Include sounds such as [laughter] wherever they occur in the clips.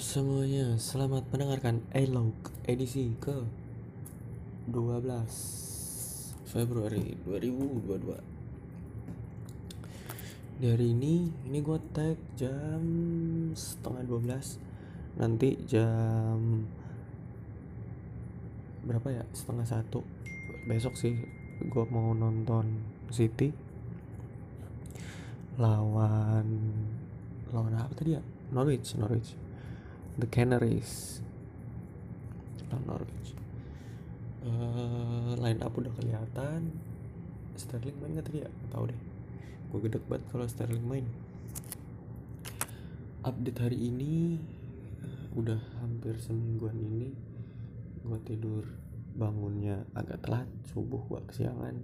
semuanya, selamat mendengarkan Elog edisi ke 12 Februari 2022 Di hari ini, ini gue tag jam setengah 12 Nanti jam berapa ya? Setengah satu Besok sih gue mau nonton City Lawan Lawan apa tadi ya? Norwich, Norwich The Canaries. Lawan Norwich. Uh, line up udah kelihatan. Sterling main gak tadi ya? Tahu deh. Gue gede banget kalau Sterling main. Update hari ini uh, udah hampir semingguan ini gue tidur. Bangunnya agak telat subuh gue kesiangan.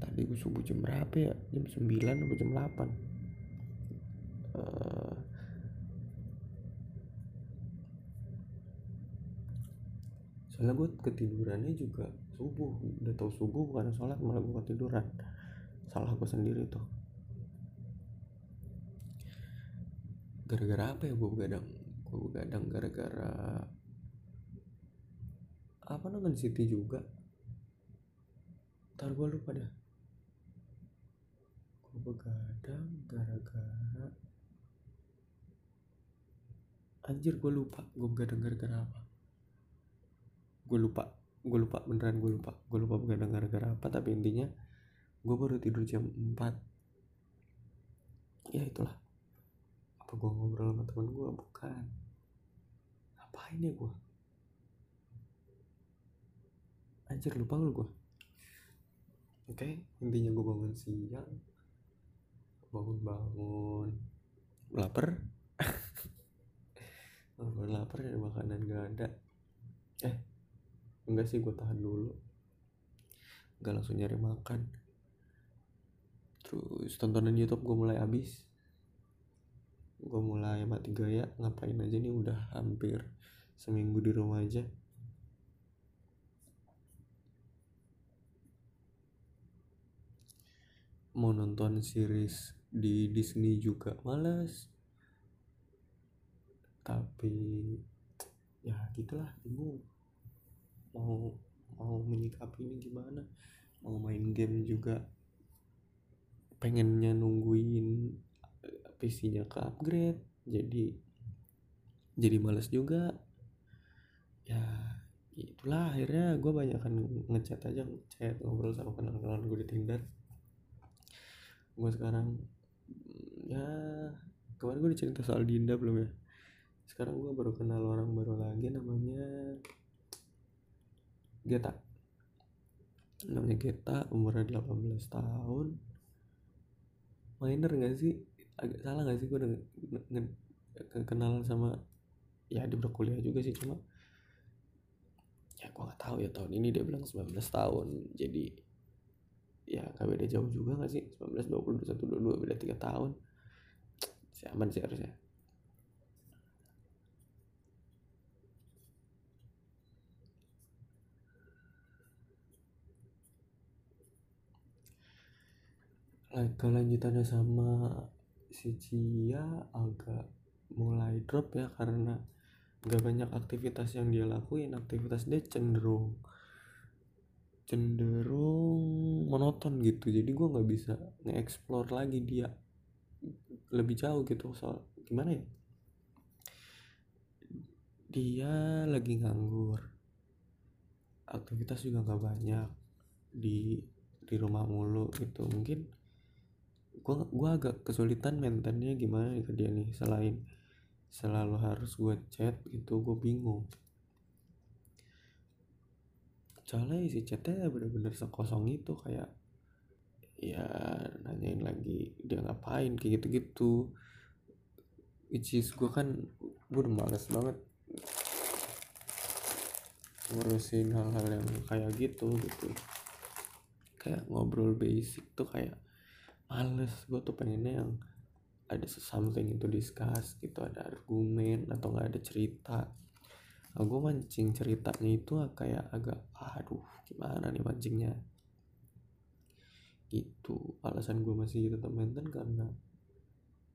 Tadi gue subuh jam berapa ya? Jam 9 atau jam 8 uh, soalnya gue ketidurannya juga subuh udah tau subuh bukan sholat malah gue ketiduran. Salah gue sendiri tuh. Gara-gara apa ya gue begadang? Gue begadang gara-gara apa nonton City juga? Ntar gue lupa dah. Gue begadang gara-gara anjir gue lupa gue begadang gara-gara apa gue lupa gue lupa beneran gue lupa. Gue lupa begadang gara-gara apa tapi intinya gue baru tidur jam 4 ya itulah. Apa gue ngobrol sama temen gue bukan. Ngapain ya gue anjir lupa lu gue oke intinya gue bangun siang. Bangun-bangun. Lapar? [laughs] Bangun lapar dan makanan gak ada. Eh enggak sih gue tahan dulu. Enggak langsung nyari makan. Terus tontonan YouTube gue mulai habis. Gue mulai mati gaya ngapain aja nih udah hampir seminggu di rumah aja. Mau nonton series di Disney juga males. Tapi ya gitulah bingung mau mau menyikapi ini gimana mau main game juga. Pengennya nungguin PC-nya ke upgrade jadi jadi males juga. Ya itulah akhirnya gue banyak kan ngechat aja ngechat ngobrol sama kenalan-kenalan gue di Tinder. Gue sekarang ya kemarin gue cerita soal Dinda belum ya? Sekarang gue baru kenal orang baru lagi namanya Geta. Namanya Geta umurnya 18 tahun. Miner gak sih? Agak salah gak sih gue udah kenalan sama ya dia berkuliah juga sih cuma ya gue gak tahu ya tahun ini dia bilang 19 tahun. Jadi ya gak beda jauh juga gak sih? 19 20 21 22 beda 3 tahun. Si aman sih harusnya kelanjutannya sama. Si Cia agak mulai drop ya karena gak banyak aktivitas yang dia lakuin. Aktivitas dia cenderung cenderung monoton gitu. Jadi gue nggak bisa nge-explore lagi dia lebih jauh gitu. Soal gimana ya? Dia lagi nganggur. Aktivitas juga nggak banyak. Di di rumah mulu gitu. Mungkin gue gua agak kesulitan maintainnya gimana ke dia nih selain selalu harus gue chat gitu gue bingung. Soalnya isi chatnya bener-bener sekosong itu kayak ya nanyain lagi dia ngapain kayak gitu-gitu. Which is gue kan gue udah males banget ngurusin hal-hal yang kayak gitu gitu. Kayak ngobrol basic tuh kayak males gue tuh pengennya yang ada something itu discuss gitu ada argumen atau nggak ada cerita. Nah, gue mancing ceritanya itu kayak agak aduh gimana nih mancingnya? Gitu. Alasan gue masih tetap maintain karena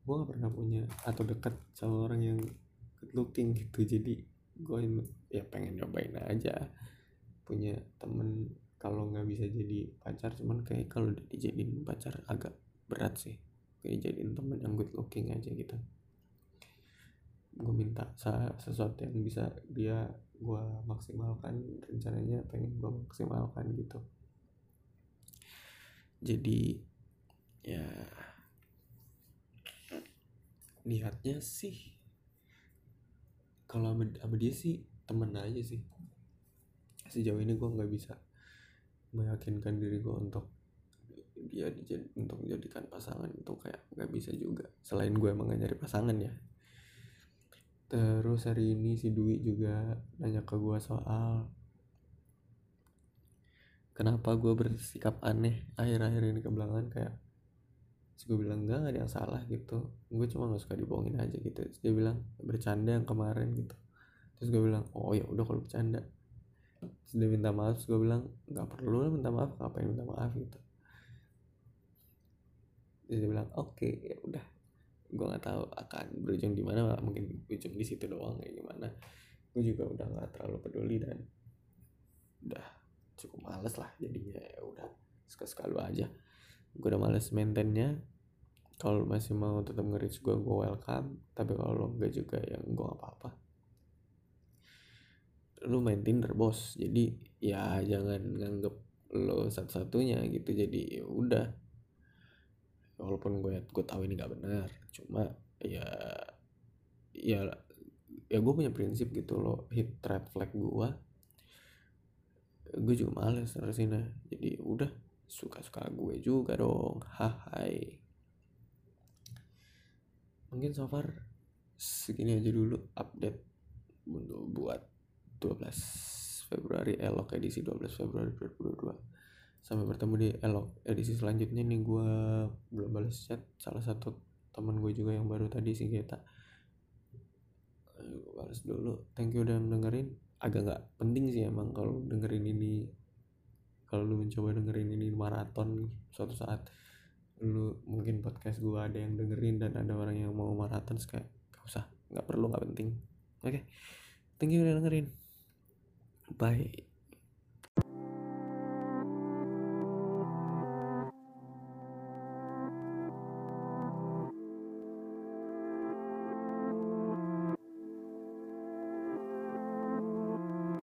gue gak pernah punya atau dekat sama orang yang looking gitu. Jadi gue ya pengen nyobain aja. Punya temen kalau nggak bisa jadi pacar cuman kayak kalau dijadiin pacar agak berat sih. Kayak jadiin temen yang good looking aja gitu. Gue minta sesuatu yang bisa dia gue maksimalkan rencananya pengen gue maksimalkan gitu. Jadi ya niatnya sih kalau sama dia sih temen aja sih. Sejauh ini gue nggak bisa meyakinkan diri gue untuk dia dijad untuk menjadikan pasangan itu kayak nggak bisa juga. Selain gue emang gak nyari pasangan ya. Terus hari ini si Dwi juga nanya ke gue soal kenapa gue bersikap aneh akhir-akhir ini ke belakang kayak terus gue bilang enggak ada yang salah gitu. Gue cuma gak suka dibohongin aja gitu. Terus dia bilang bercanda yang kemarin gitu. Terus gue bilang oh ya udah kalau bercanda. Terus dia minta maaf terus gue bilang nggak perlu lah minta maaf ngapain minta maaf gitu terus dia bilang oke okay, ya udah. Gue nggak tahu akan berujung di mana mungkin ujung di situ doang kayak gimana. Gue juga udah nggak terlalu peduli dan udah cukup males lah jadinya ya udah. Suka suka lu aja. Gue udah males maintainnya. Kalau masih mau tetap nge gue gue welcome. Tapi kalau lo enggak juga ya gue gak apa-apa. Lu main Tinder bos jadi ya jangan nganggep lo satu-satunya gitu. Jadi ya udah walaupun gue gue tahu ini gak benar cuma ya ya ya gue punya prinsip gitu loh hit red flag gue gue juga males terusin jadi udah suka-suka gue juga dong hai mungkin so far segini aja dulu update untuk buat 12 Februari elok edisi 12 Februari 2022 sampai bertemu di elok edisi selanjutnya nih gue belum balas chat. Salah satu teman gue juga yang baru tadi si Geta. Balas dulu. Thank you udah dengerin. Agak nggak penting sih emang kalau dengerin ini. Kalau lu mencoba dengerin ini maraton suatu saat lu mungkin podcast gue ada yang dengerin dan ada orang yang mau maraton kayak gak usah nggak perlu nggak penting. Oke. Okay. thank you udah dengerin. Bye